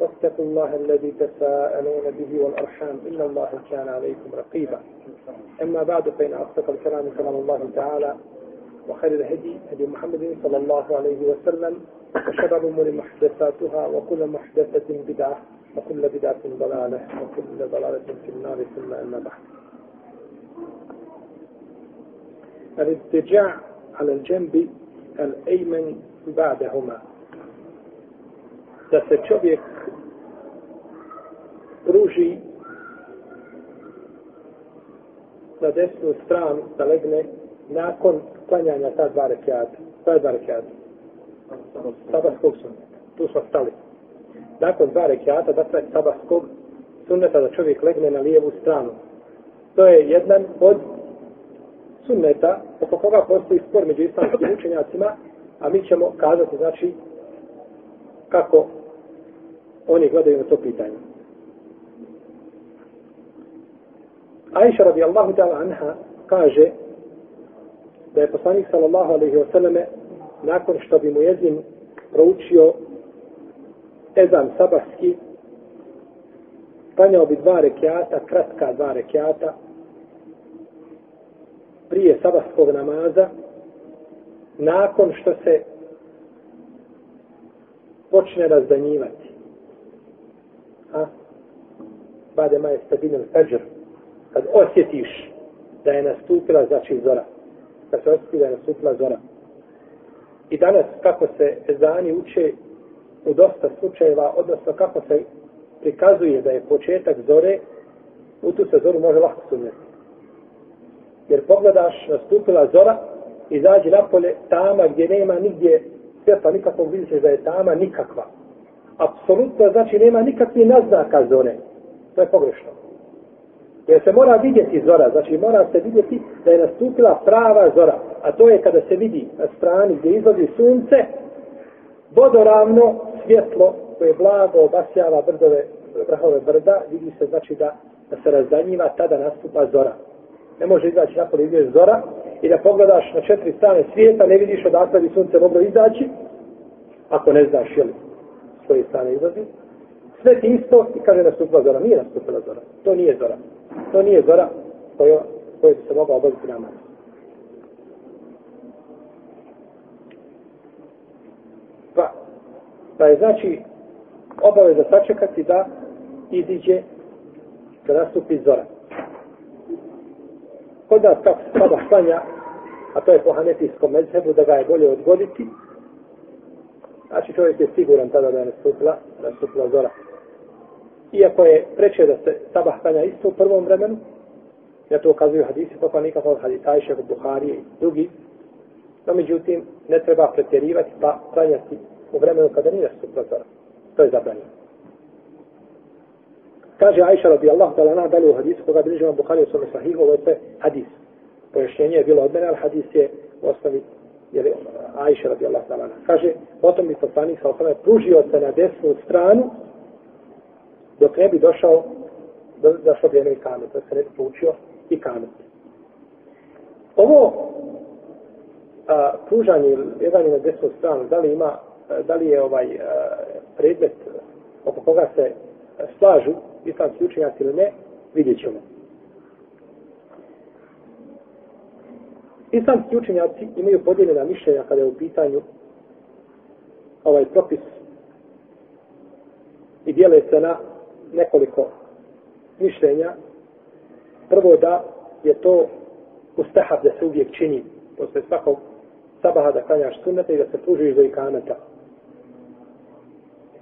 واتقوا الله الذي تساءلون به والأرحام. إن الله كان عليكم رقيبا. أما بعد فإن أصدق الكلام كلام الله تعالى وخير الهدي هدي محمد صلى الله عليه وسلم وشر الأمور محدثاتها وكل محدثة بدعة وكل بدعة ضلالة وكل ضلالة في النار ثم أما بعد. الاتجاع على الجنب الأيمن بعدهما. Da se čovjek pruži na desnu stranu da legne nakon klanjanja ta dva rekiata. Ta je dva rekiata. Sabahskog sunneta. Tu smo stali. Nakon dva rekiata, dakle, sabahskog sunneta da čovjek legne na lijevu stranu. To je jedan od sunneta oko koga postoji spor među islamskim učenjacima, a mi ćemo kazati, znači, kako oni gledaju na to pitanje. Aisha radijallahu ta'ala anha kaže da je poslanik sallallahu alaihi wa nakon što bi mu jezin proučio ezan sabahski klanjao bi dva rekiata, kratka dva rekiata prije sabahskog namaza nakon što se počne razdanjivati. A? Bade maje stabilno feđer. Kad osjetiš da je nastupila, znači zora. Kad se osjeti da je nastupila zora. I danas kako se ezani uče u dosta slučajeva, odnosno kako se prikazuje da je početak zore, u tu se zoru može lahko sumjeti. Jer pogledaš, nastupila zora, izađi napolje, tama gdje nema nigdje svjetla nikakvog, vidiš da je tama nikakva. Apsolutno, znači, nema nikakvih naznaka zore. To je pogrešno. Jer se mora vidjeti zora, znači mora se vidjeti da je nastupila prava zora. A to je kada se vidi na strani gdje izlazi sunce, bodoravno svjetlo koje blago obasjava brdove, vrhove brda, vidi se znači da, da se razdanjiva, tada nastupa zora. Ne može izaći napolje izviješ zora i da pogledaš na četiri strane svijeta, ne vidiš odakle bi sunce moglo izaći, ako ne znaš je li s koje strane izlazi. Sve ti isto i kaže nastupila zora. Nije nastupila zora. To nije zora. To nije zora koje, koje bi se mogla obaviti namaz. Pa, pa je znači obaveza sačekati da iziđe da nastupi zora kod nas kako se sada stanja, a to je po hanetijskom mezhebu, da ga je bolje odgoditi, znači čovjek je siguran tada da je nastupila, da je nastupila zora. Iako je preče da se sabah stanja isto u prvom vremenu, ja to ukazuju hadisi, poslanika nikakav od hadisa Ajše, Buharije i drugi, no međutim, ne treba pretjerivati pa klanjati u vremenu kada nije nastupila. To je zabranjeno. Kaže Aisha radijallahu ta'ala na dalje u hadisu koga bilježi vam Bukhari u svome sahihu, ovo je sve hadis. Pojašnjenje je bilo od mene, ali hadis je u osnovi jer je Aisha radijallahu ta'ala Kaže, potom bi poslanik sa osnovne pružio se na desnu stranu dok ne bi došao do, došlo vrijeme i kamet, da se ne bi poučio i kamet. Ovo a, pružanje jedan na desnu stranu, da li ima, da li je ovaj a, predmet oko koga se slažu islamski učenjaci ili ne, vidjet ćemo. Islamski učenjaci imaju podijeljena mišljenja kada je u pitanju ovaj propis i dijele se na nekoliko mišljenja. Prvo da je to ustahav da se uvijek čini posle svakog sabaha da klanjaš sunnete i da se pružiš do ikameta.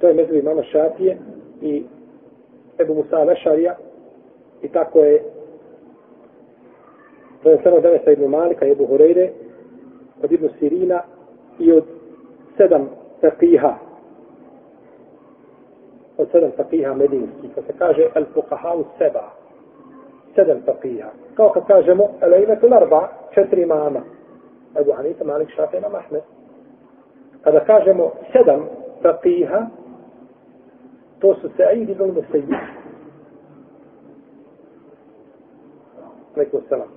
To je među imama Šafije i Ebu Musa Vešarija i tako je to je samo devesa Ibnu Malika i Ebu Horeire od Ibnu Sirina i od sedam fakiha od sedam taqiha medinskih ko se kaže El Fuqaha seba sedam taqiha kao kad kažemo El Eimetul Arba četiri imama Ebu Hanifa, Malik, Šafi, Imam Ahmed kada kažemo sedam taqiha to su Sa'id ibn Musayyib Alaikum salam.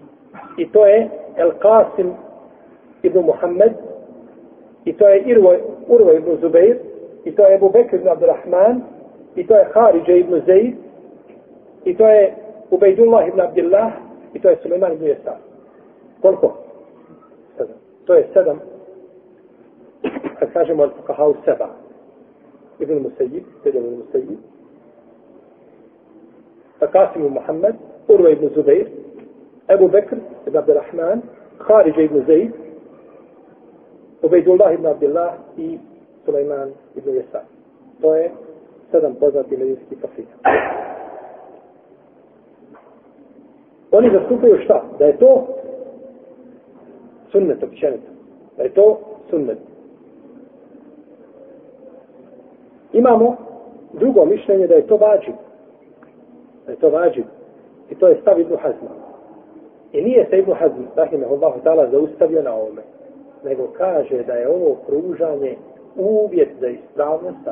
I to je El Qasim ibn Muhammed, i to je Irvo, Urvo ibn Zubeir, i to je Ebu Bekr ibn Abdurrahman, i to je Haridže ibn Zaid, i to je Ubejdullah ibn Abdillah, i to je Suleiman ibn Jesar. Koliko? Sedam. To je sedam. Kad kažemo al fuqahau seba. Ibn Musayyib, sedam ibn Musayyib. Qasim ibn Muhammed, Urva ibn Zubeir, Ebu Bekr ibn Abdurrahman, Haridže ibn Zaid, Ubejdullah ibn Abdillah i Sulejman ibn Jesa. To je sedam poznati medijski kafina. Oni zastupaju šta? Da je to sunnet općenito. Da je to sunnet. Imamo drugo mišljenje da je to vađib. Da je to vađib. I to je stav Ibnu Hazma. I nije se Ibn Hazm, rahimahullahu ta'ala, zaustavio na ovome, nego kaže da je ovo pružanje uvjet za ispravnost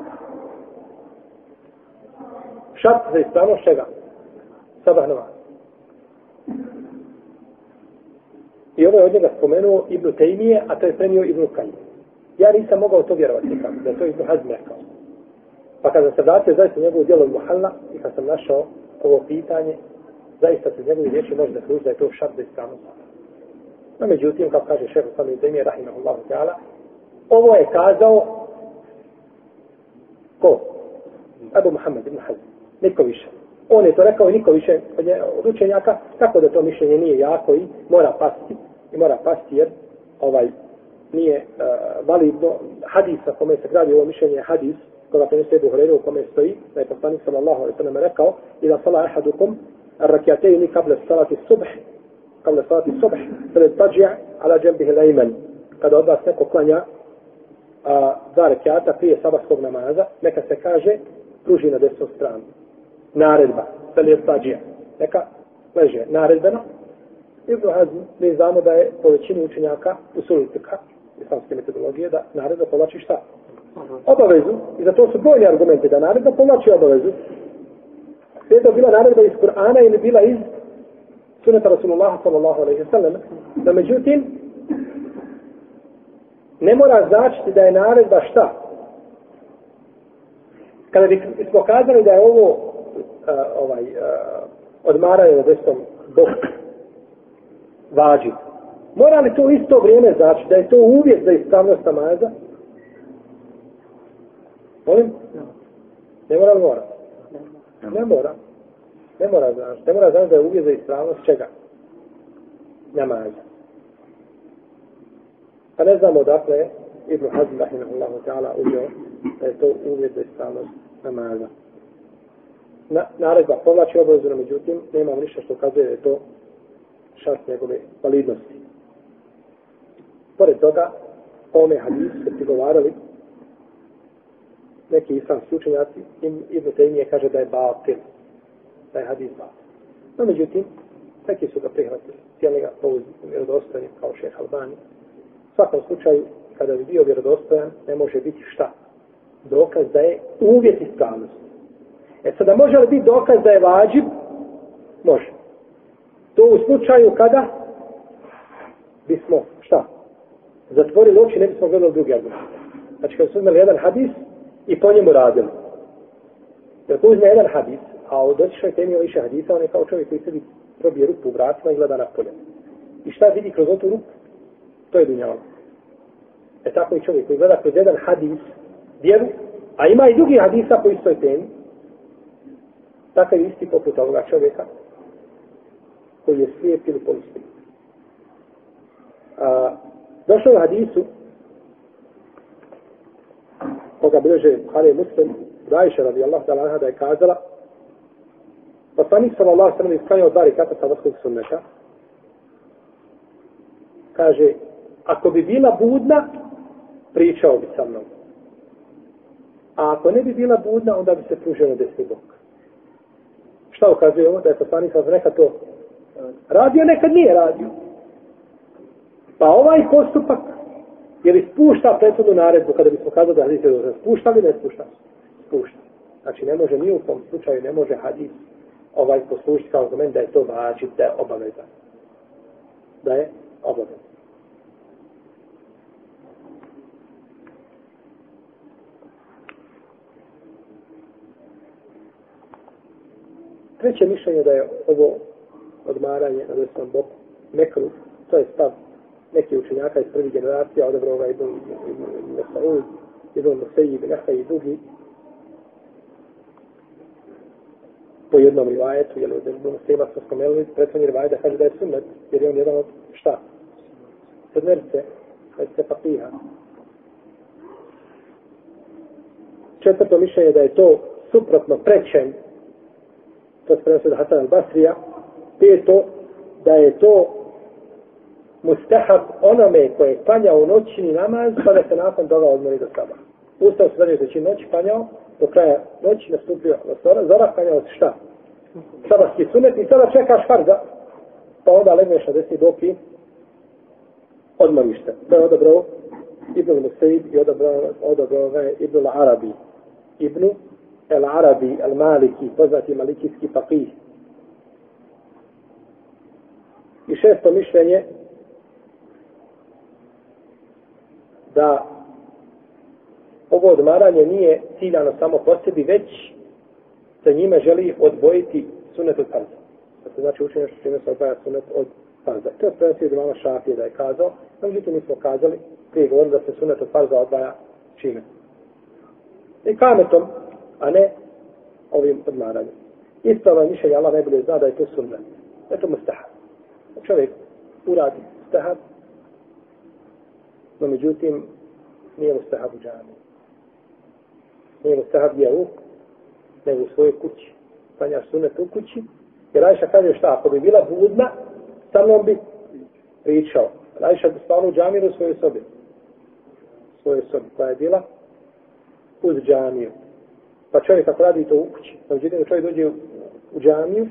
šart za ispravno čega? Sabah namaz. I ovo je od njega spomenuo Ibn Tejmije, a to je premio Ibn Kajim. Ja nisam mogao to vjerovati nikako, da je to Ibnu Hazm rekao. Pa kada se vratio zaista njegovu djelu Muhalla i kad sam našao ovo pitanje, zaista se njegovi riječi može da kruži da je to šart za ispravnost. No, međutim, kao kaže šehr Sami Zemije, rahimahullahu ta'ala, ovo je kazao ko? Abu Muhammad ibn Hazm niko više. On je to rekao i niko više od, učenjaka, tako da to mišljenje nije jako i mora pasti, i mora pasti jer ovaj nije uh, validno hadis kome se gradi ovo mišljenje hadis koga se nisu jedu hrenu u kome stoji da je poslanik sallallahu alaihi sallam rekao i da sala ahadukum rakijatejni kable salati subh kable salati subh pred tađi' ala džembih lajmen kada od vas neko klanja a, dva prije sabahskog namaza neka se kaže pruži na desnu stranu Naredba, sali je stađija. Neka leže naredbeno. Ibn Hazm, mi znamo da je po većini učenjaka u sulitika islamske metodologije da naredba povlači šta? Obavezu. I za to su brojni argumenti da naredba povlači obavezu. Sve to bila naredba iz Kur'ana ili bila iz suneta Rasulullah sallallahu alaihi sallam. Da međutim, ne mora značiti da je naredba šta? Kada bismo kazali da je ovo uh, ovaj, uh, odmaranje na desnom boku vađi. Mora li to isto vrijeme znači da je to uvjet za ispravnost namaza? Molim? Ne mora li mora? Ne mora. Ne mora znaš. Ne mora znaš da je uvijek za ispravnost čega? Namaza. Pa ne znamo dakle Ibn Hazm rahimahullahu ta'ala uzeo da je to uvijek za ispravnost namaza. Na, naredba povlači obavezu, međutim, nema ništa što kazuje da je to šart njegove validnosti. Pored toga, ome hadis se prigovarali neki islamski učenjaci, Ibn Taymiye kaže da je batil, da je hadis batil. No, međutim, neki su ga prihvatili, cijeli ga po vjerodostojnim kao šeh Albani. U svakom slučaju, kada bi bio vjerodostojan, ne može biti šta? Dokaz da je uvjet ispravnosti. E sada, može li biti dokaz da je vađib? Može. To u slučaju kada bismo, šta? Zatvorili oči, ne bismo gledali drugi argument. Znači, kada su uzmeli jedan hadis, i po njemu radili. Jer ko uzme jedan hadis, a od otišaj temi o više hadisa, on je kao čovjek koji sebi probije rupu u vratima i gleda na polje. I šta vidi kroz otu rupu? To je dunjalo. E tako i čovjek koji gleda kroz jedan hadis, vjeru, a ima i drugi hadisa po istoj temi, takav isti poput ovoga čovjeka, koji je slijep ili polislijep. došlo u hadisu, koga bilježe Bukhari Muslim, Rajša radijallahu ta'ala anha da je kazala, poslanik sallallahu sallam isklanjao dva rekata sabarskog sunneta, kaže, ako bi bila budna, pričao bi sa mnom. A ako ne bi bila budna, onda bi se pružio na desni bok. Šta ukazuje ovo? Da je poslanik sallallahu nekad to e, radio, nekad nije radio. Pa ovaj postupak, je li spušta prethodnu naredbu, kada bismo kazali da hadis je spušta ili ne spušta? Spušta. Znači, ne može ni u tom slučaju, ne može hadis ovaj poslušiti kao argument da je to vađi, da je obaveza. Da je obaveza. Treće mišljenje da je ovo odmaranje na desnom boku mekru, to je stav neki učenjaka iz prvih generacija, odabro ovaj Ibn Mesaud, Ibn Museji, Ibn Eha i drugi, po jednom rivajetu, jer od Ibn Musejima smo spomenuli, prethodni rivajet da kaže da je sunnet, jer je on jedan od šta? Sedmerice, sedmerice papiha. Četvrto mišljenje da je to suprotno prećen, to se prenosi da Hasan al-Basrija, peto, da je to mustahab onome koje klanja u noćni namaz, pa da se nakon toga odmori do saba. Ustao se zadnje znači noć klanjao, do kraja noći nastupio zora, zora klanjao se šta? Sabarski sunet i sada čekaš farza, pa onda legneš na desni dok i odmoriš se. To je odabrao Ibn Musaib i odabrao, odabrao ga je Ibn Arabi. Ibn El Arabi, El Maliki, poznati malikijski faqih. I šesto mišljenje da ovo odmaranje nije ciljano samo po sebi, već sa njime želi odvojiti sunet od farza. To se znači učenje što čime se odvaja sunet od farza. To je prenosi od mama Šafije da je kazao, no međutim mi smo kazali prije govorili da se sunet od farza odvaja čime. I kametom, a ne ovim odmaranjem. Isto ovaj mišljenje Allah najbolje zna da je to sunnet. Da je to mustahab. Čovjek uradi mustahab, no međutim nije mustahab u džami. Nije mustahab gdje u, nego u svojoj kući. Panjaš sunet u kući, jer Ajša kaže šta, ako bi bila budna, sa mnom bi pričao. Ajša bi spavno u džami u svojoj sobi. U svojoj sobi, koja je bila uz džamiju. Pa čovjek ako radi to u kući, pa no međutim čovjek dođe u, džamiju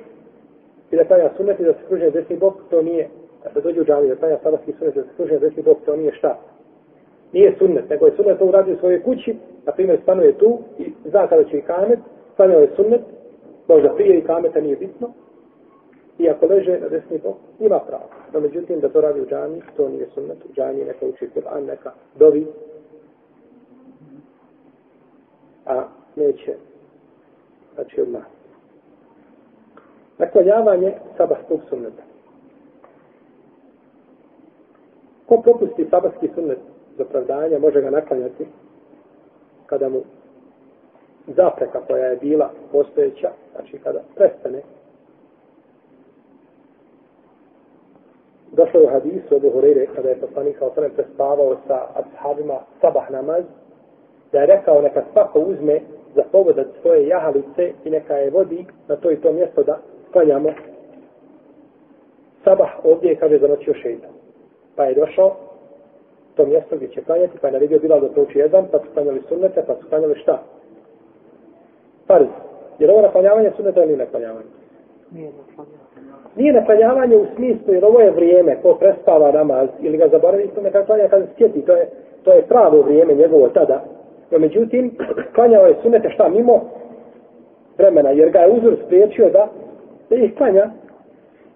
i da klanja sunet i da se kruže desni bok, to nije, da se dođe u džamiju, da klanja sabarski sunet i da se kruže desni bok, to nije šta? nije sunnet, nego je sunnet to uradio u svojoj kući, na primjer stanuje tu i zna kada će i kamet, stanuje je sunnet, možda prije i kameta nije bitno, i ako leže na desni bok, ima pravo. No međutim, da to radi u džami, to nije sunnet, u džami neka uči Kur'an, neka dovi, a neće, znači odmah. Naklanjavanje sabahskog sunneta. Ko propusti sabahski sunnet, za pravdanja, može ga naklanjati kada mu zapreka koja je bila postojeća, znači kada prestane. Došlo je u hadisu od Hureyre kada je poslanik kao prespavao sa ashabima sabah namaz, da je rekao neka svako uzme za pogodat svoje jahalice i neka je vodi na to i to mjesto da klanjamo sabah ovdje je, kaže, zanoćio šeitan. Pa je došao to mjesto gdje će klanjati, pa je naredio Bilal da prouči jedan, pa su klanjali sunnete, pa su klanjali šta? Farz. Jer ovo naklanjavanje sunneta ili naklanjavanje? Nije naklanjavanje. Nije naklanjavanje u smislu, jer ovo je vrijeme, ko prespava namaz ili ga zaboravi, to neka klanja kada sjeti, to je, to je pravo vrijeme njegovo tada. No međutim, klanjao je sunete šta mimo vremena, jer ga je uzor spriječio da, da ih klanja.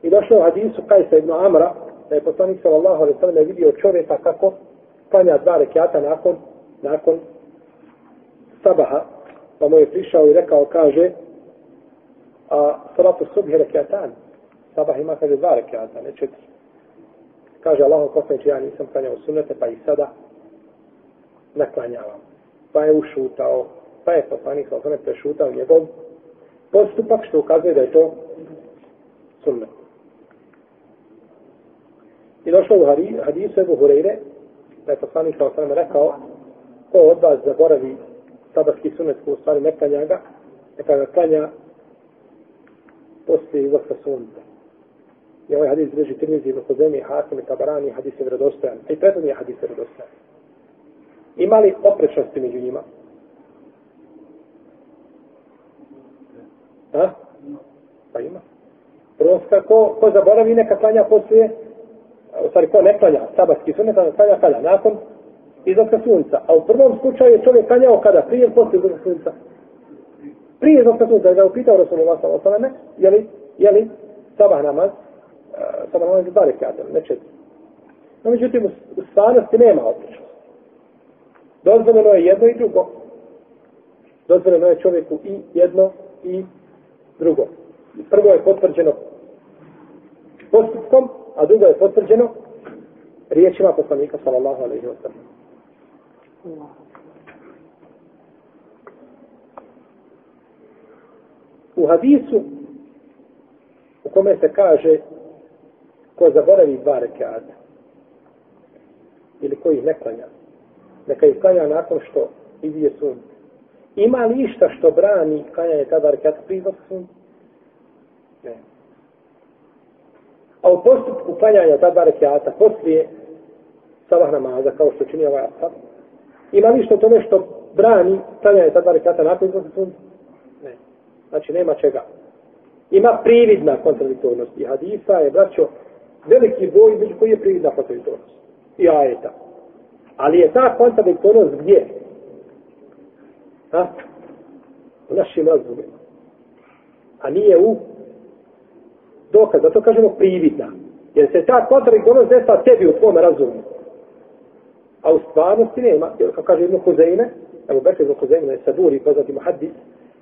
I došlo u hadisu Kajsa ibn Amra, da je poslanik sallallahu alaihi sallam vidio čovjeka kako klanja dva rekiata nakon, nakon sabaha, pa mu je prišao i rekao, kaže, a salatu subhi rekiatan, sabah ima, kaže, dva rekiata, ne četiri. Kaže, Allahom poslanič, ja nisam klanjao sunete, pa i sada naklanjavam. Pa je ušutao, pa je poslanik sa osvrame prešutao njegov postupak, što ukazuje da je to sunnet. I došlo u hadisu Ebu Hureyre, da je poslanik sa osvrame rekao, ko od vas zaboravi sabatski sunnet, ko u stvari ne klanja ga, neka ga klanja poslije izlaska sunca. I ovaj hadis drži Tirmizi, Ibn Huzemi, Hasim i Tabarani, hadis je vredostojan. I prethodni je hadis je vredostojan. Ima li oprečnosti među njima? A? Pa ima. Prvo, ko, ko zaboravi neka klanja poslije, u stvari ko ne klanja sabatski sunet, a klanja klanja nakon izlaska sunca. A u prvom slučaju je čovjek klanjao kada? Prije ili poslije izlaska sunca? Prije izlaska sunca. Da ga upitao Rasulullah s.a.v. Je li, je li sabah namaz, sabah namaz je dalek jadel, ne četiri. No, međutim, u stvarnosti nema oprečnosti. Dozvoljeno je jedno i drugo. Dozvoljeno je čovjeku i jedno i drugo. Prvo je potvrđeno postupkom, a drugo je potvrđeno riječima poslanika sallallahu alaihi wa sallam. U hadisu u kome se kaže ko zaboravi dva rekiata ili koji ih ne klanja, neka ih klanja nakon što izije sunce. Ima li išta što brani klanjanje tada rekata prije izlaska sunca? Ne. A u postupku klanjanja ta dva rekiata poslije sabah namaza, kao što čini ovaj asab, ima li što tome što brani klanjanje ta dva rekiata nakon izlaska sunca? Ne. Znači, nema čega. Ima prividna kontradiktornost. I hadisa je, braćo, veliki boj među koji je prividna kontradiktornost. I ajeta. Ali je ta kontradiktornost gdje? Ha? U našim razumima. A nije u dokaz. Zato kažemo prividna. Jer se ta kontradiktornost desa tebi u tvome razumu. A u stvarnosti nema. Jer kao kaže jedno Huzeine, evo Bekir jedno je Saburi, poznati muhaddis,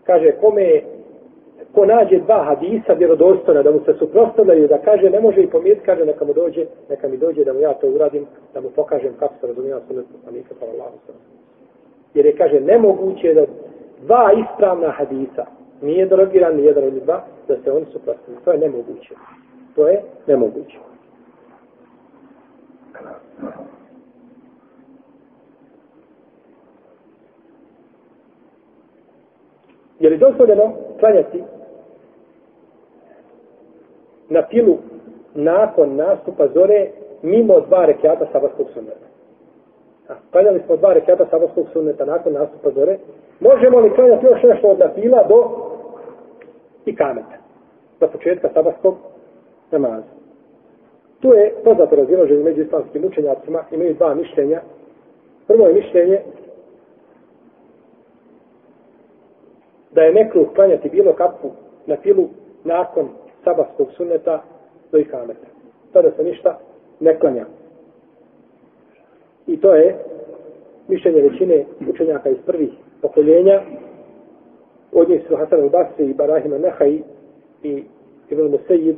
kaže kome je ko nađe dva hadisa vjerodostojna da mu se suprotstavljaju da kaže ne može i pomijeti, kaže neka mu dođe neka mi dođe da mu ja to uradim da mu pokažem kako se razumijeva sunet poslanika sallallahu alejhi jer je kaže nemoguće da dva ispravna hadisa nije drogiran ni jedan ili dva da se oni suprotstavljaju. To je nemoguće. To je nemoguće. Je li dozvoljeno klanjati na pilu nakon nastupa zore mimo dva rekiata sabatskog sunneta. A, klanjali smo dva rekiata sabatskog sunneta nakon nastupa zore. Možemo li klanjati još nešto od napila do i kameta? Do početka sabatskog namaza. Tu je poznato razilaženje među islamskim učenjacima. Imaju dva mišljenja. Prvo je mišljenje da je nekruh klanjati bilo kakvu na pilu nakon sabahskog sunneta do ikameta. Tada se ništa ne klanja. I to je mišljenje većine učenjaka iz prvih pokoljenja. Od njih su Hasan al-Basri i Barahima Nehaj i Ibn Musejid.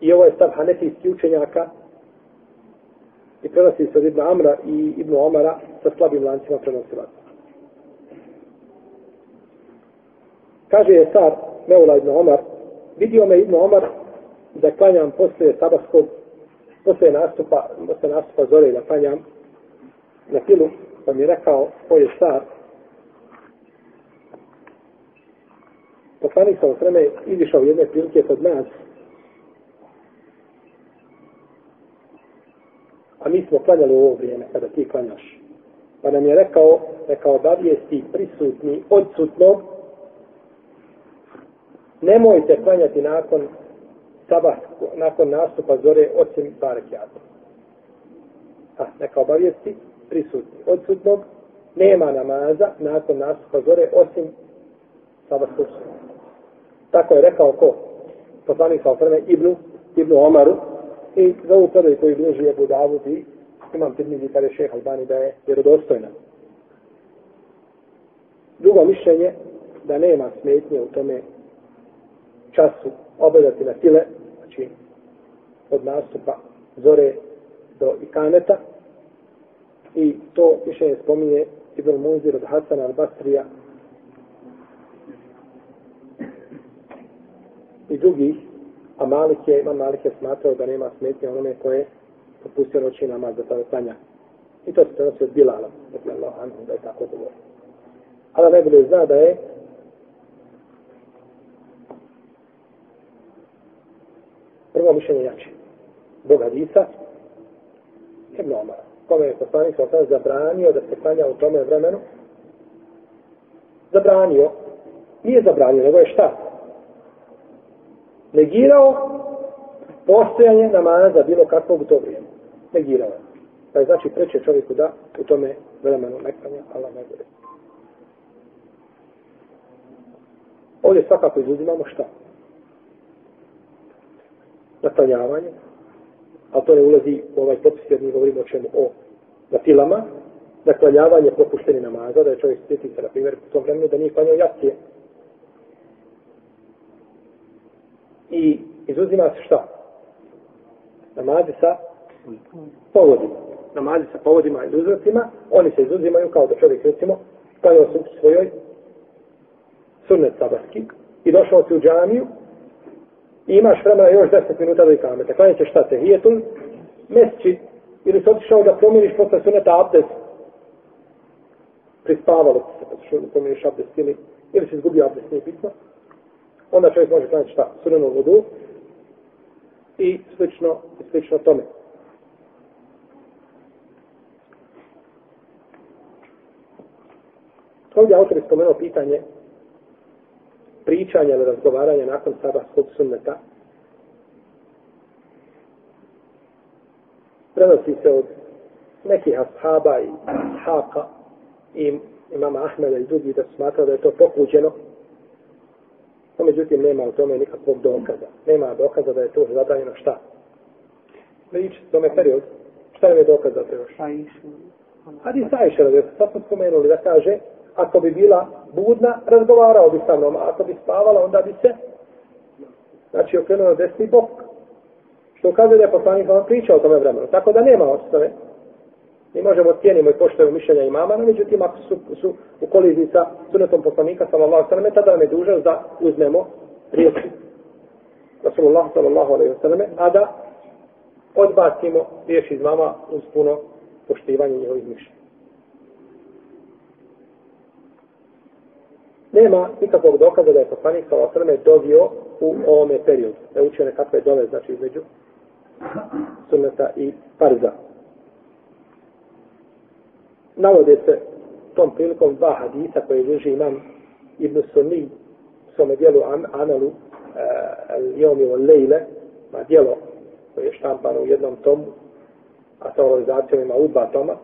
I ovo je stav hanefijski učenjaka i prenosi se od Ibn Amra i Ibn Omara sa slabim lancima prenosilaca. Kaže je car Meula Ibn Omar, vidio me Ibn Omar da klanjam posle sabaskog, posle nastupa, posle nastupa zore da klanjam na filu, pa mi je rekao, ko je star, poslanik sa osreme izišao jedne prilike kod nas, a mi smo klanjali u ovo vrijeme, kada ti klanjaš. Pa nam je rekao, rekao, obavijesti prisutni odsutnog, nemojte klanjati nakon sabah, nakon nastupa zore osim dva rekiata. A, neka obavijesti prisutni. Odsutnog nema namaza nakon nastupa zore osim sabahskog sunna. Tako je rekao ko? Poslanik sa osrme Ibnu, Ibnu Omaru i za ovu predaju koju bliži je Budavu i imam tirmizi kada je šeha Albani da je vjerodostojna. Drugo mišljenje da nema smetnje u tome času obavljati na file, znači od nastupa zore do ikaneta. I to više je spominje Ibn Munzir od Hasan al-Basrija i drugih, a Malik je, imam Malik je smatrao da nema smetnje onome koje popustio noći namaz za tada klanja. I to se prenosi od Bilala, dakle Allah anhu, da je tako govorio. Ali najbolje zna da je prvo mišljenje jače. Bog Hadisa, Ibn Omara, kome je poslanik sa osam zabranio da se klanja u tome vremenu, zabranio, nije zabranio, nego je šta? Negirao postojanje namaza bilo kakvog u to vrijeme. Negirao je. Pa je znači preče čovjeku da u tome vremenu ne klanja, Allah ne gore. Ovdje svakako izuzimamo šta? Naklanjavanje, a to ne ulazi u ovaj propis jer mi govorimo o čemu? O natilama, naklanjavanje propušteni namaza, da je čovjek sjeti se, na primjer, u tom vremenu da nije klanjao jacije. I izuzima se šta? Namazi sa povodima. Namazi sa povodima i uzrocima, oni se izuzimaju kao da čovjek, recimo, klanjao se u svojoj sunnet sabarski i došao si u džamiju i imaš vremena još 10 minuta do ikameta. Klanjat ćeš šta te? Hijetul, mesči, ili si otišao da promijeniš posle suneta abdest, prispavalo se, pa što promijeniš abdest ili, ili si izgubio abdest, nije bitno. Onda čovjek može klanjati šta? sunenu vodu i slično, i slično tome. Ovdje autor je spomenuo pitanje pričanja ili razgovaranja nakon sabahskog sunneta. Prenosi se od nekih ashaba i ashaka i imama Ahmeda i drugi da smatra da je to pokuđeno. No, međutim, nema u tome nikakvog dokaza. Nema dokaza da je to zabranjeno šta? Priči, tome period. Šta je dokaz za to još? Hadi sa iša, da smo spomenuli da kaže ako bi bila budna, razgovarao bi sa mnom, a ako bi spavala, onda bi se znači okrenuo na desni bok. Što kaže da je poslanik vam pričao o tome vremenu. Tako da nema osnove. Mi možemo cijenimo i poštojemo mišljenja imama, no međutim, ako su, su u koliziji sa sunetom poslanika, sallallahu sallam, tada nam je dužan da uzmemo riječi Rasulullah sallallahu alaihi sallam, a da odbacimo riječi iz mama uz puno poštivanje njihovih mišljenja. Nema nikakvog dokaza da je poslanik sa osrme dovio u ovome periodu. Da je učio nekakve dove, znači između sunneta i farza. Navode se tom prilikom dva hadisa koje žiži imam Ibn Sunni u svome dijelu An Analu uh, Jomi o Lejle ma dijelo koje je štampano u jednom tomu a sa organizacijom ima u dva toma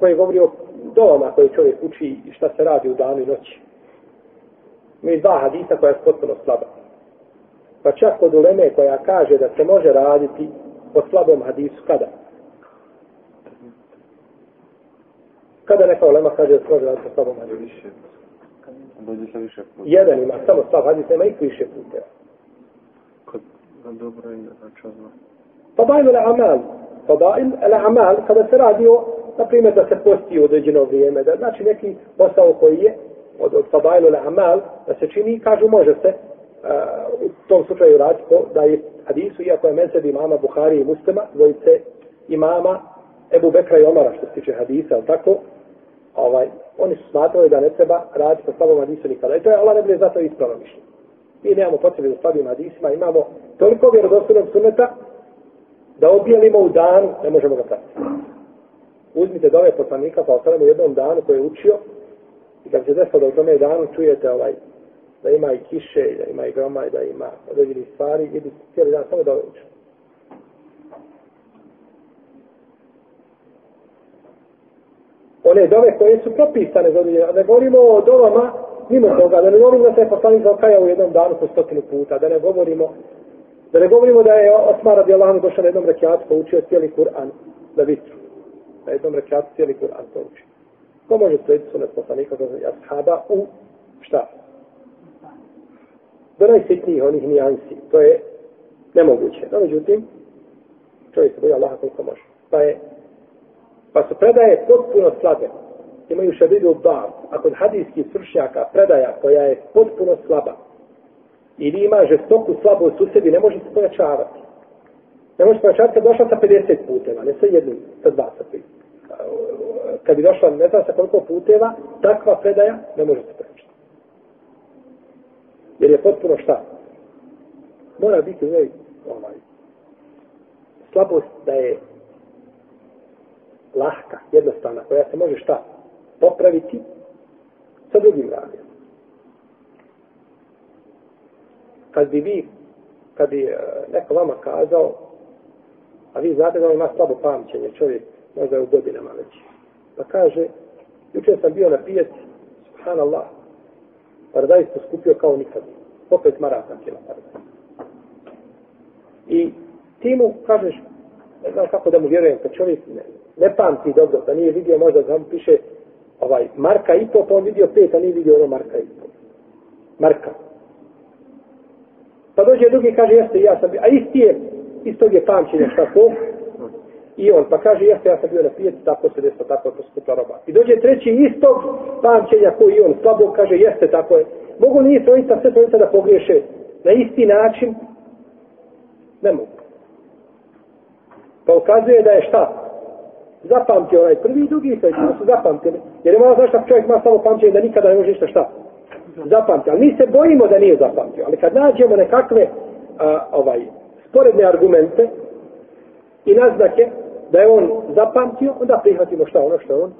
koji govori o doma koje čovjek uči i šta se radi u danu i noći. Mi dva hadisa koja je potpuno slaba. Pa čak kod uleme koja kaže da se može raditi po slabom hadisu, kada? Kada neka ulema kaže da se može raditi po slabom hadisu? Jedan ima samo slab hadis, nema ih više puteva. Kod dobro i načalno. Fadail al-amal. Fadail al-amal, kada se radi o na primjer da se posti u određeno vrijeme, da znači neki posao koji je od, od fadailu na amal, da se čini, kažu može se uh, u tom slučaju raditi po, da je hadisu, iako je mezeb imama Buhari i Muslima, dvojice imama Ebu Bekra i Omara, što se tiče hadisa, ali tako, ovaj, oni su smatrali da ne treba raditi po slabom hadisu nikada. I to je Allah ne bude zato ispravno mišljenje. Mi nemamo potrebe za slabim hadisima, imamo toliko vjerodostojnog suneta da objelimo u dan, ne možemo ga pratiti uzmite dove poslanika pa osanem u jednom danu koji je učio i kad se desilo da u tome danu čujete ovaj da ima i kiše, da ima i groma i da ima određeni stvari i cijeli dan samo dove učio. One dove koje su propisane za određene, ne govorimo o dovama mimo toga, da ne govorimo da se je poslanik zaokajao u jednom danu po stotinu puta, da ne govorimo da ne govorimo da je Osmar radi Allahom došao na jednom rekiatu pa učio cijeli Kur'an na vitru na jednom rekiatu cijeli Kur'an to uči. Ko može slediti sunet poslanika za ashaba u šta? Do najsitnijih onih nijansi. To je nemoguće. No, međutim, čovjek se boja Allaha koliko može. Pa je pa su predaje potpuno slabe. Imaju šedidu bar. A kod hadijskih svršnjaka predaja koja je potpuno slaba ili ima žestoku slabost u sebi, ne može se pojačavati. Ne možeš pojačavati kad došla sa 50 puteva, ne sa jednim, sa dva, sa tri. Kad bi došla ne znam sa koliko puteva, takva predaja ne može se pojačati. Jer je potpuno šta? Mora biti u njoj ovaj, slabost da je lahka, jednostavna, koja se može šta? Popraviti sa drugim radijom. Kad bi vi, kad bi eh, neko vama kazao, a vi znate da on ima slabo pamćenje, čovjek možda je u godinama već. Pa kaže, jučer sam bio na pijaci, subhanallah, paradajz poskupio kao nikad. Opet maraka kila paradajz. I ti mu kažeš, ne znam kako da mu vjerujem, kad čovjek ne, ne pamti dobro, da nije vidio možda da mu piše ovaj, marka i po, pa on vidio pet, a nije vidio ono marka i po. Marka. Pa dođe drugi kaže, jeste, ja sam bio, a isti je, istog je pamćenja šta to, I on pa kaže, jeste, ja sam bio na pijaci, tako se desilo, tako to skupla roba. I dođe treći istog pamćenja koji i on slabo kaže, jeste, tako je. Mogu li trojica, sve trojica da pogriješe na isti način? Ne mogu. Pa ukazuje da je šta? Zapamtio onaj prvi i drugi, pa to je su zapamtili. Jer je malo ono, znaš da čovjek ima samo pamćenje da nikada ne može ništa šta? Zapamtio. Ali mi se bojimo da nije zapamtio. Ali kad nađemo nekakve a, ovaj, sporedne argumente i naznake da je on zapamtio, onda prihvatimo šta ono što je on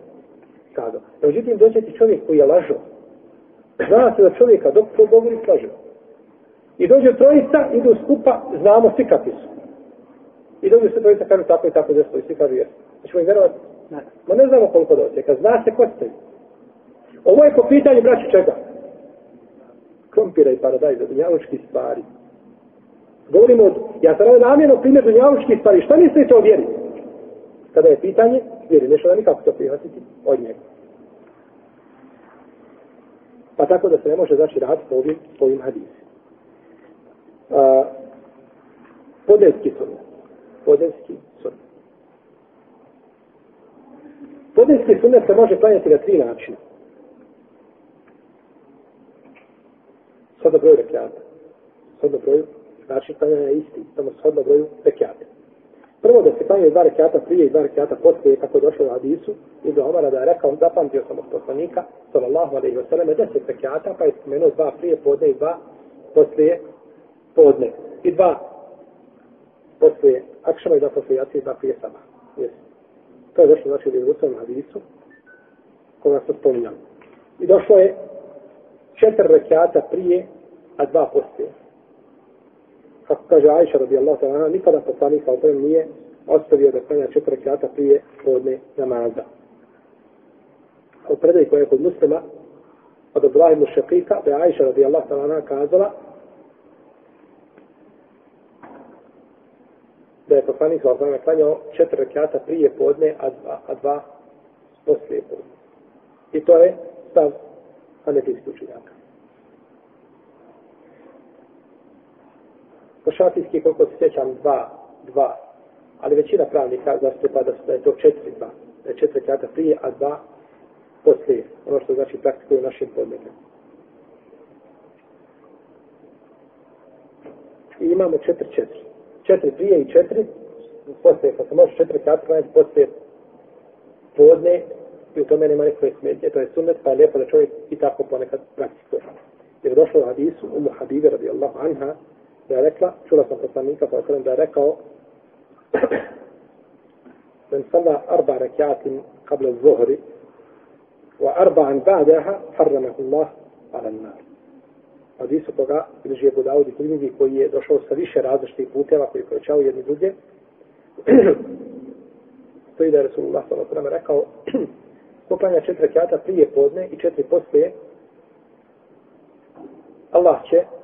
kazao. Međutim, dođe ti čovjek koji je lažo. Zna se da čovjeka dok to govori slaže. I dođe trojica, idu skupa, znamo svi kakvi su. I dođe se trojica, kažu tako i tako desilo i svi kažu jesu. Znači, mi vjerovati? Ne. Ma ne znamo koliko dođe, kad zna se ko stoji. Ovo je po pitanju, braći, čega? Krompira i paradajza, dunjalučki stvari. Govorimo od, ja sam radio namjerno primjer dunjalučki stvari. Šta mislite o vjeri? Kada je pitanje, vjeri, nešto da nikako to prihvatiti od njega. Pa tako da se ne može znači raditi po ovim, po ovim hadisi. A, podeski sunnet. Podeski sunnet. Podelski sunnet se može klanjati na tri načina. Sada broj rekiata. Sada broj, znači klanjanja je isti, samo shodno broju rekiata. Prvo da se klanjaju dva rekiata prije i dva rekiata poslije, kako je došlo u hadisu, i do Omara da je rekao, zapamtio sam od poslanika, sallallahu alaihi wa sallam, deset rekiata, pa je spomenuo dva prije podne i dva poslije podne. I dva poslije akšama i dva poslije jacije i dva prije sama. Yes. To je došlo znači u Jerusalem hadisu, koga se spominjali. I došlo je četiri rekiata prije, a dva poslije kako kaže Ajša radijallahu ta'ala, nikada poslanik sa oprem nije ostavio da klanja četiri rekiata prije podne namaza. A u predaj koja je kod muslima, od Abdullah ibn Šakika, da je Ajša radijallahu ta'ala kazala, da je poslanik sa oprem klanjao četiri rekiata prije podne, a dva, a dva poslije podne. I to je stav hanefijskih učenjaka. Po šafijski, koliko se sjećam, dva, dva. Ali većina pravnika zastupa da, pa da je to četiri, dva. Da je četiri kata prije, a dva poslije. Ono što znači praktikuju našim podmetom. I imamo četiri, četiri. Četiri prije i četiri poslije. Kad se može četiri kata klanjati poslije podne i u tome nema nekoj smetnje. To je sunnet, pa je lijepo da čovjek i tako ponekad praktikuje. Jer došlo u hadisu, umu Habibe radijallahu anha, da je rekla, čula sam poslanika, pa da je rekao, men salla arba rekiatin kable zuhri, wa arba'an ba'daha harramahu Allah ala nar. Hadisu koga bliži je Budaudi knjigi koji je došao sa više različitih puteva koji povećao jedni druge. Stoji da je Rasulullah s.a.v. rekao poklanja četiri rekiata prije podne i četiri poslije Allah će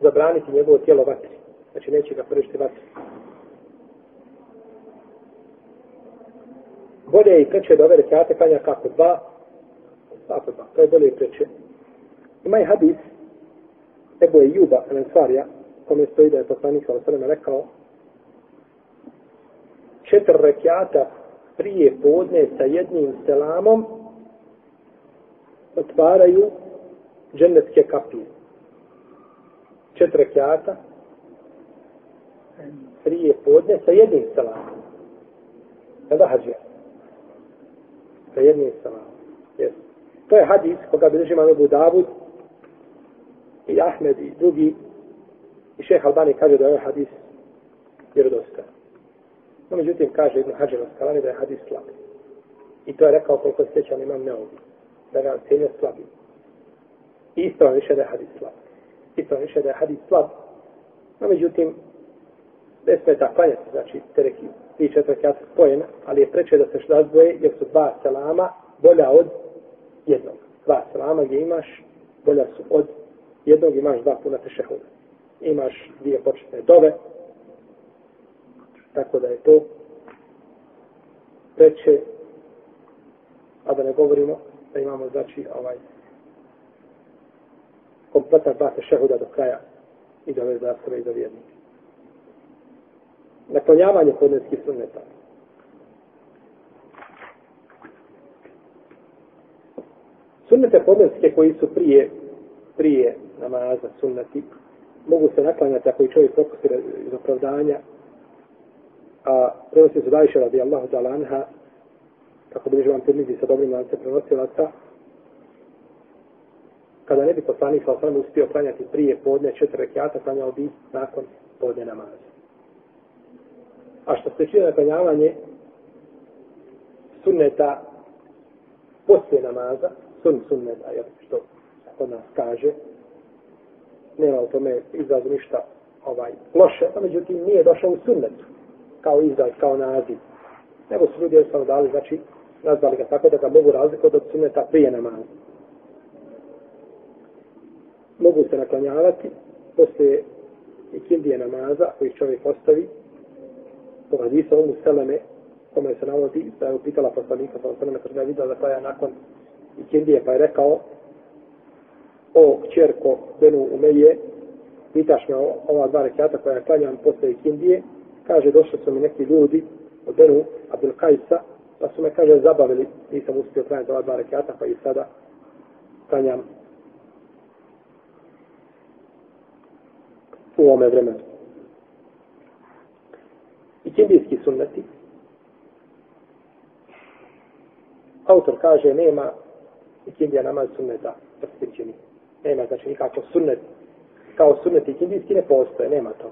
zabraniti njegovo tijelo vatri. Znači neće ga prešti vatri. Bolje je i preče da ove rekiate kanja kako dva, kako dva, to je bolje i preče. Ima i hadis, Ebu Ejuba Ansarija, kome stoji da je poslanik sa osrema rekao, četiri rekiata prije podne sa jednim selamom otvaraju džennetske kapije četiri rekiata prije podne sa jednim salamom. Kada hađija? Sa jednim salamom. Yes. To je hadis koga bilježi imam Ebu Davud i Ahmed i drugi i šeh Albani kaže da je ovaj hadis vjerodostan. No, međutim, kaže Ibn Hađar Oskalani da je hadis slab. I to je rekao koliko se sjećam imam neovi. Da ga cijenio slabim. I isto više da je hadis slab ispravno više da je hadis slab. No, međutim, ne smeta klanjati, znači, tereki, tri četvrkjata spojena, ali je preče da se razdvoje, jer su dva selama bolja od jednog. Dva selama gdje imaš, bolja su od jednog, imaš dva puna tešehuda. Imaš dvije početne dove, tako da je to preče, a da ne govorimo da imamo, znači, ovaj, kompletan dva tešehuda do kraja i do ove zastave i do vjernike. Naklonjavanje podneskih sunneta. Sunnete podneske koji su prije, prije namaza sunneti, mogu se naklanjati ako i čovjek propusti iz opravdanja, a prenosi su dajše radi Allahu ta'ala anha, kako bi vam tirmizi sa dobrim lance prenosilaca, kada ne bi poslanik sa osam uspio klanjati prije podne četiri rekiata, klanjao bi nakon podne namaza. A što se čine naklanjavanje sunneta poslije namaza, sun sunneta, jer što kod nas kaže, nema u tome izrazu ništa ovaj, loše, a međutim nije došao u sunnetu, kao izraz, kao naziv. Nego su ljudi jednostavno dali, znači, nazvali ga tako da ga mogu razlikovati od sunneta prije namaza. Mogu se naklanjavati poslije ikindije namaza koji čovjek ostavi. Po hadisa Umu Seleme, kome se navodi da je upitala poslanika sa Seleme kada je vidio da klaja nakon ikindije, pa je rekao o kćerko Benu Umeje, pitaš me o, ova dva rekiata koja klanjam posle ikindije, kaže došli su mi neki ljudi od Benu Abdul Kajsa, pa su me, kaže, zabavili, nisam uspio klanjati ova dva rekiata, pa i sada klanjam u ovome vremenu i kindijski sunneti. Autor kaže, nema i kindija namaz sunneta posvećeni. Nema, znači nikako sunnet, kao sunnet i kindijski ne postoje, nema to.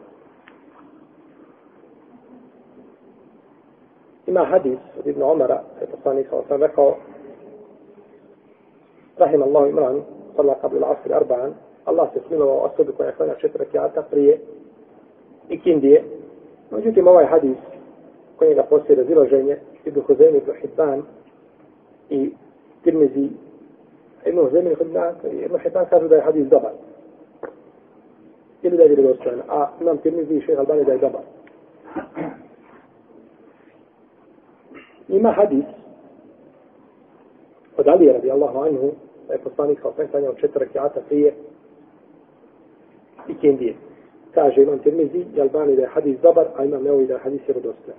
Ima hadis od Ibn Omara, je poslanik sa osam rekao, Rahim Allah Imran, sallahu kabli l'asri arba'an, Allah se smilovao osobi koja klanja četiri rekiata prije ikindije, Međutim, ovaj hadis koji ga postoji razilaženje Ibn Huzeymi, Ibn Hibban i Tirmizi Ibn Huzeymi, Ibn Hibban kažu da je hadis dobar. Ili da je vjerodostojan, a nam Tirmizi i šeha Albani da je dobar. Ima hadis od Alije radi Allahu anhu da je poslanik sa osmetanja od četiri rekiata prije i kendije kaže imam Tirmizi i Albani da je hadis dobar, a imam Neovi da je hadis jerodostojan.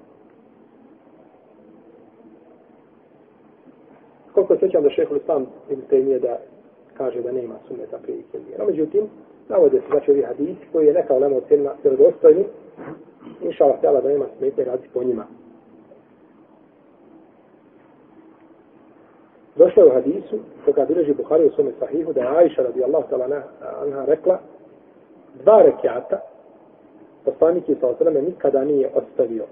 Koliko se sjećam da šehol sam ili te nije da kaže da nema sunneta prije kendije. No, međutim, navode se znači ovi hadis koji je neka ulema ocjenila jerodostojni, inša Allah htjela da nema smetne radi po njima. Došlo je u hadisu, koga bileži Buhari u svome sahihu, da je Aisha radijallahu ta'ala anha rekla, dva rekiata, poslanik je sa osrame nikada nije ostavio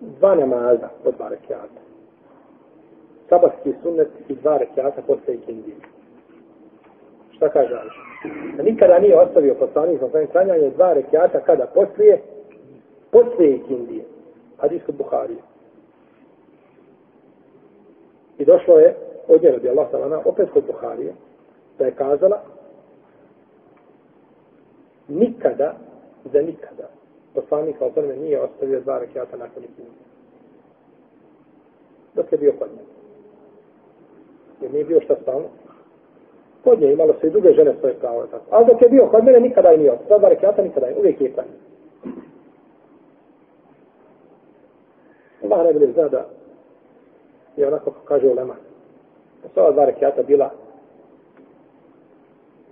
dva namaza od dva rekiata. Sabahski sunnet i dva rekiata posle ikindije. Šta kaže Ališa? Da nikada nije ostavio poslanik sa osrame klanjanje dva rekiata kada poslije poslije ikindije. Hadis kod Buharije. I došlo je od njega, bi Allah salana, opet kod Buharije, da je kazala, nikada, za nikada, poslanik kao tome nije ostavio dva rekiata nakon ikindi. Dok je bio kod njega. Jer nije bio šta stalno. Kod nje imalo se i druge žene svoje pravo. Tako. Ali dok je bio kod mene, nikada je nije ostavio. Dva rekiata nikada je. Uvijek je kod njega. Allah ne bude zna da je onako kako kaže Ulema. Da su ova dva rekiata bila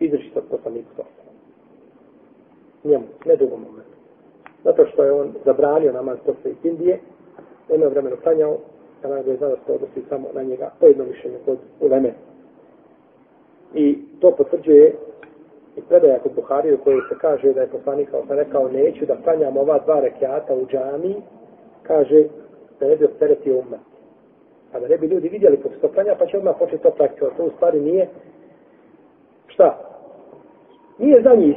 izrečita od poslanika njemu, ne drugom momentu. Zato što je on zabranio namaz posle Indije, nema vremena klanjao, kada je znao da se odnosi samo na njega, po jedno mišljenje kod uleme. I to potvrđuje i predaja kod Buharije u kojoj se kaže da je poslanik kao sam rekao neću da klanjam ova dva rekiata u džami, kaže da ne bi opteretio umet. A da ne bi ljudi vidjeli kako se to klanja, pa će odmah početi to praktikovati. To u stvari nije šta? Nije za njih.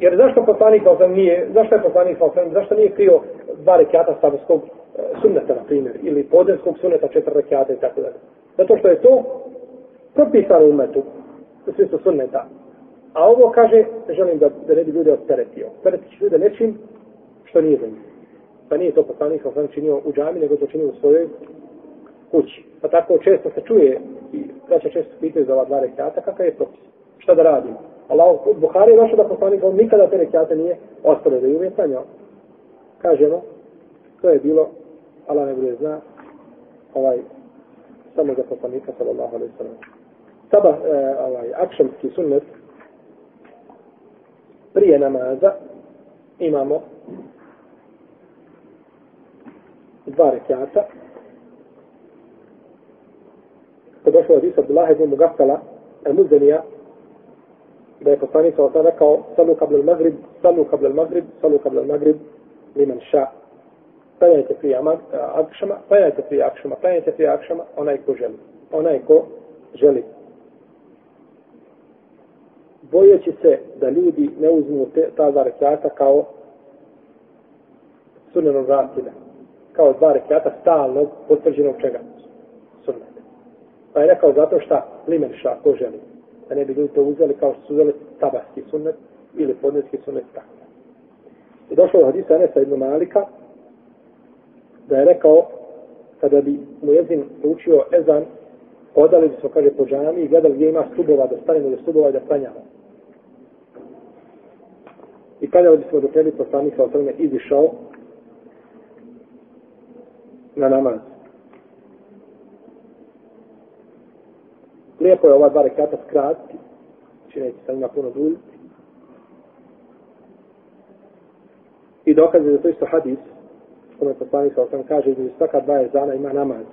Jer zašto poslanik sa nije, zašto je poslanik sa zašto nije krio dva rekiata stavskog e, sunneta, na primjer, ili podenskog sunneta četiri rekiata i tako dalje. Zato što je to propisano umetu, u smislu sunneta. A ovo kaže, želim da, da ne bi ljude opteretio. Opteretit će ljude nečim što nije za njih. Pa nije to poslanik sa činio u džami, nego to činio u svojoj kući. Pa tako često se čuje i braća često pitaju za ova dva rekiata, kakav je propis? Šta da Allah, Buhari je došao da poslanik on nikada te rekiate nije ostale da je uvijek sanjao. Kažemo, to je bilo, Allah ne bude zna, ovaj, samo za poslanika, sallallahu alaihi sallam. Saba, e, ovaj, akšamski sunnet, prije namaza imamo dva rekiata. Kada došlo od Isa Abdullah ibn Mugafala, al-Muzdanija, da je poslanik sa osam rekao salu kabla al-Maghrib, salu kabla al-Maghrib, salu kabla al-Maghrib, ša. Klanjajte prije eh, akšama, klanjajte prije akšama, klanjajte prije akšama, onaj ko želi. Onaj ko želi bojeći se da ljudi ne uzmu te, ta dva rekiata kao sunnenog ratida. Kao dva rekiata stalnog, potvrđenog čega? Sunnete. Pa je rekao zato šta limen ša, ko želi. Da ne bi ljudi to uzeli kao što su uzeli sabahski sunnet ili podneski sunnet tako. I došlo u hadisa Anesa ibn Malika da je rekao kada bi mu jezin učio ezan odali bi se, kaže, po džami i gledali gdje ima stubova, da stanemo do stubova i da klanjamo. I kada bismo dok ne bi poslanik sa osrme izišao na namaz. Lijepo je ova dva rekata skratiti, znači neće sa njima puno duljiti. I je za to isto hadis, kome poslanik sa osam kaže, da svaka dva jezana ima namaz.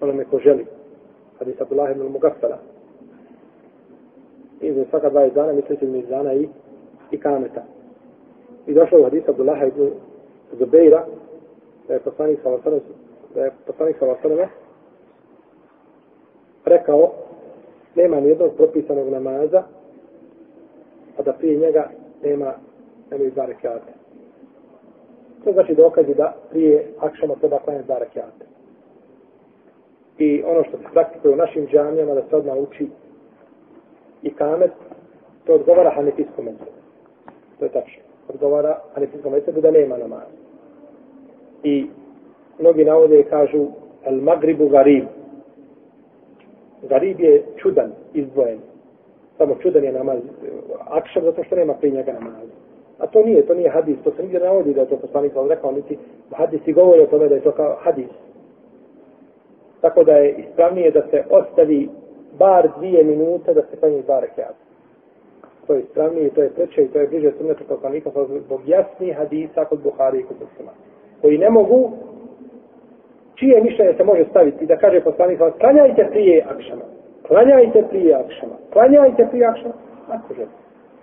Onome ko želi. Hadis Abdullah ibn Mugaffala. I za svaka dva jezana, mislite mi jezana i i kameta. I došlo u hadis Abdullah ibn Zubeira, da je poslanik sallallahu da je poslanik sallallahu rekao nema ni jednog propisanog namaza a da prije njega nema nema i dva. To znači dokazi da prije akšama treba klanjati dva rekiate. I ono što se praktikuje u našim džamijama da se odmah uči i kamet, to odgovara hanefijskom metodu. To je tačno. Odgovara Hanefijskom metodu da nema namaza. I mnogi navode kažu El Magribu Garib. Garib je čudan, izdvojen. Samo čudan je namaz. Eh, Akšav zato što nema prije njega namaza. A to nije, to nije hadis. To se nigdje navodi da je to poslanik vam rekao, niti hadis i govori o tome da je to kao hadis. Tako da je ispravnije da se ostavi bar dvije minute da se klanji bar rekiata to je ispravnije, to je preče i to je bliže sunnetu poslanika zbog jasnih hadisa kod Buhari i kod Muslima. Koji ne mogu, čije mišljenje se može staviti da kaže poslanik, klanjajte prije akšama, klanjajte prije akšama, klanjajte prije akšama, ako želite.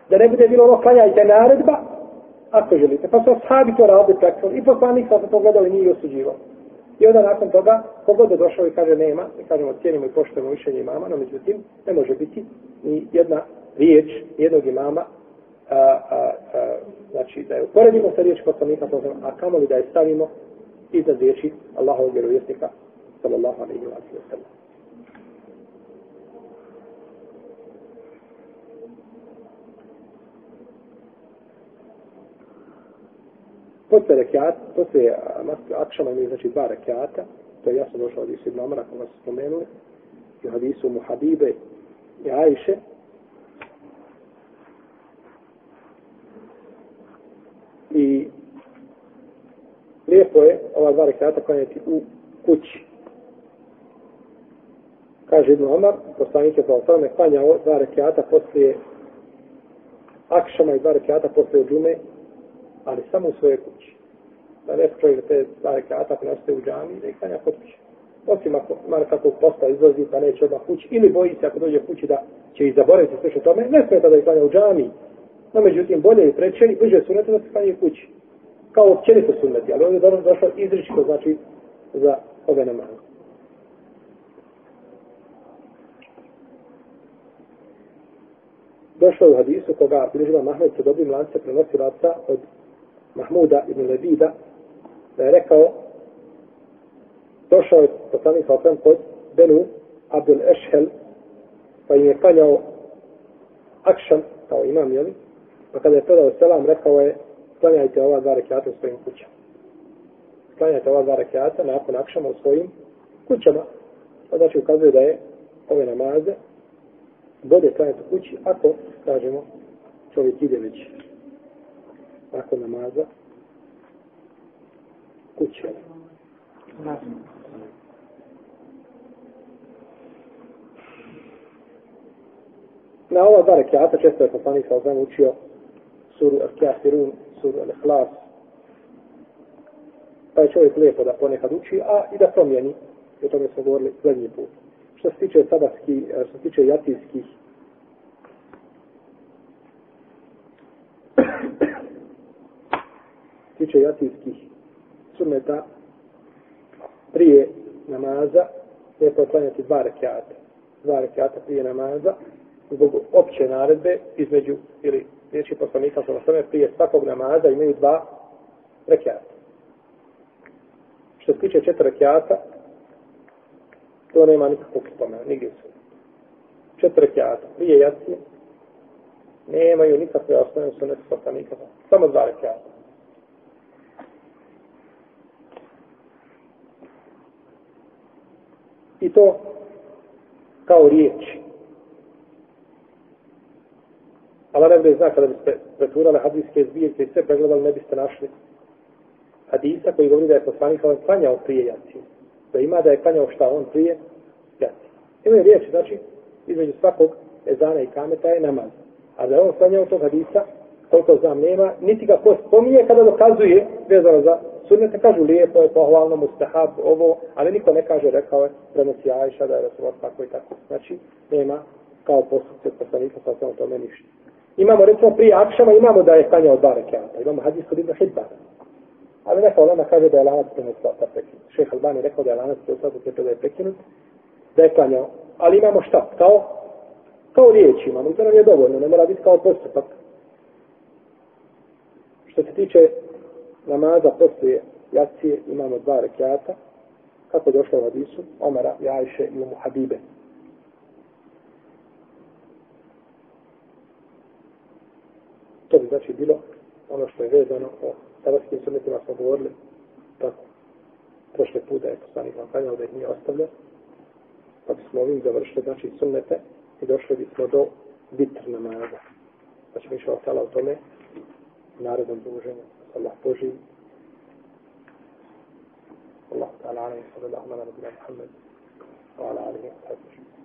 Da ne bude bilo ono klanjajte naredba, ako želite. Pa su ashabi to radili praktično i poslanik sa se pogledali nije osuđivo. I onda nakon toga, kogod je došao i kaže nema, i kažemo cijenimo i poštujemo mišljenje imama, no međutim, ne može biti ni jedna riječ jednog imama, a, a, a, znači da je uporedimo sa riječ poslanika, a kamoli da je stavimo iznad riječi Allahovog vjerovjesnika, sallallahu alaihi wa sallam. Posle rekiat, posle akšama imaju znači dva rekiata, to je jasno došlo od Isu ibn Omara, kako vas spomenuli, i hadisu Muhabibe i Ajše, I lijepo je ova dva rekata klanjati u kući. Kaže Ibn Omar, poslanik je kao tome klanjao dva rekata poslije akšama i dva rekata posle džume, ali samo u svojoj kući. Da ne čovjek te dva rekata ako nastaje u džami, da ih klanja kod kuće. Osim ako ima nekakvog posta izlazi pa neće odmah kući, ili boji se ako dođe kući da će ih zaboraviti sve što tome, ne smeta da ih klanja u džami. No, međutim, bolje i preče i bliže sunete da se klanja kući. Kao općenito sunneti, ali ovdje je došao izričito, znači, za ove namaze. došlo u hadisu koga bilježiva Mahmed sa dobrim lance prenosi laca od Mahmuda ibn Lebida da je rekao došao je poslanik sa osam kod Benu Abdul Ešhel pa im je kaljao akšan kao imam jeli pa kada je predao selam rekao je klanjajte ova dva rekiata u svojim kućama. Klanjajte ova dva rekiata nakon akšama u svojim kućama. Pa znači ukazuje da je ove namaze bolje klanjati u kući ako, kažemo, čovjek ide već nakon namaza kuće. Na ova dva rekiata često je poslanik sa učio suru Al-Kafirun, suru Al-Ikhlas. Pa je čovjek lijepo da ponekad uči, a i da promijeni. I o tome smo govorili zadnji put što se tiče sabatski, što se tiče jatijskih tiče jatijskih sunneta prije namaza je poklanjati dva rekiata. Dva rekiata prije namaza zbog opće naredbe između ili riječi poslanika sa osame prije svakog namaza imaju dva rekiata. Što se tiče četiri rekiata, to nema nikakvog spomena, nigdje su. Četiri rekiata, prije jacije, nemaju nikakve osnovne sunete poslanika, samo dva rekiata. I to kao riječi Allah najbolje zna kada biste preturali hadijske zbirke i sve pregledali, ne biste našli hadisa koji govori da je poslanik ovaj klanjao prije jacije da ima da je klanjao šta on prije jati. Imaju riječi, znači, između svakog ezana i kameta je namaz. A da je on klanjao tog hadisa, koliko znam nema, niti ga ko spominje kada dokazuje, vezano za sunnete, kažu lijepo je, pohvalno, mustahab, ovo, ali niko ne kaže, rekao je, prenosi Ajša, da je Rasulot tako i tako. Znači, nema kao postupce poslanika, sa samo tome ništa. Imamo, recimo, prije Akšama, imamo da je klanjao dva rekiata. Imamo hadis kod Ibn Hidbana. Ali neka olema kaže da je lanac prenoslaca prekinut. Šeh Albani rekao da je lanac prenoslaca prekinut, da je prekinut, da je klanjao. Ali imamo šta? Kao, kao riječ imamo. I to nam je dovoljno, ne mora biti kao postupak. Što se tiče namaza poslije jacije, imamo dva rekiata. Kako došlo u hadisu? Omara, Jajše i Umu Habibe. To bi znači bilo ono što je vezano o sabatskim sunnetima smo govorili tako. Prošle puta je poslanik vam kanjao da ih nije ostavlja pa bismo ovim završili znači sunnete i došli bismo do vitr namaza. Pa ćemo išao tala o tome narodnom druženju Allah poživ Allah ta'ala alaihi sallallahu ala nabila Muhammad wa ala alihi wa sallam.